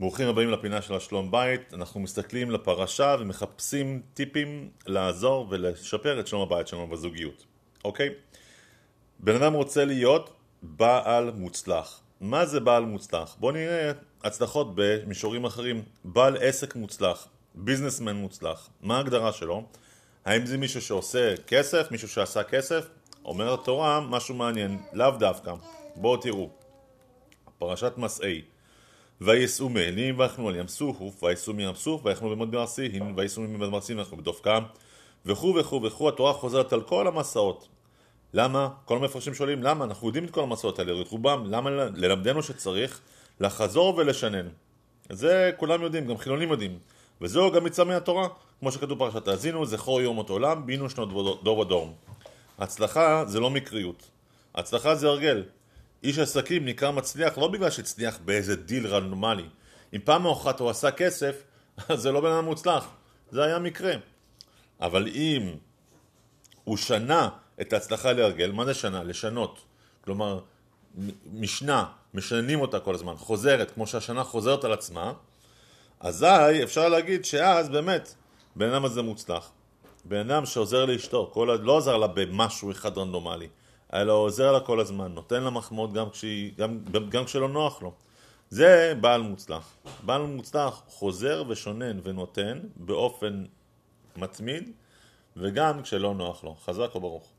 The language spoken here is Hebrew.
ברוכים הבאים לפינה של השלום בית, אנחנו מסתכלים לפרשה ומחפשים טיפים לעזור ולשפר את שלום הבית שלנו בזוגיות, אוקיי? בן אדם רוצה להיות בעל מוצלח. מה זה בעל מוצלח? בואו נראה הצלחות במישורים אחרים. בעל עסק מוצלח, ביזנסמן מוצלח, מה ההגדרה שלו? האם זה מישהו שעושה כסף, מישהו שעשה כסף? אומר התורה משהו מעניין, לאו דווקא. בואו תראו. פרשת מסעי ויסעו מאלים ויחנו על ים סוף ויסעו מים סוף ויחנו במדבר סיהין ויסעו ממדבר סיהין ויחנו בדופקה וכו' וכו' וכו' התורה חוזרת על כל המסעות. למה? כל המפרשים שואלים למה? אנחנו יודעים את כל המסעות האלה, את רובם, למה ללמדנו שצריך לחזור ולשנן? זה כולם יודעים, גם חילונים יודעים. וזהו גם מצווה מהתורה, כמו שכתוב פרשת האזינו, זכור יום אותו עולם, בינו שנות דור ודור הצלחה זה לא מקריות, הצלחה זה הרגל איש עסקים נקרא מצליח לא בגלל שהצליח באיזה דיל רנדומלי. אם פעם אחת הוא עשה כסף, אז זה לא בן אדם מוצלח. זה היה מקרה. אבל אם הוא שנה את ההצלחה להרגל, מה זה שנה? לשנות. כלומר, משנה, משנים אותה כל הזמן, חוזרת, כמו שהשנה חוזרת על עצמה, אזי אפשר להגיד שאז באמת בן אדם הזה מוצלח. בן אדם שעוזר לאשתו, כל... לא עוזר לה במשהו אחד רנדומלי. אלא עוזר לה כל הזמן, נותן לה מחמאות גם, כשהיא, גם, גם כשלא נוח לו. זה בעל מוצלח. בעל מוצלח חוזר ושונן ונותן באופן מתמיד וגם כשלא נוח לו. חזק וברוך.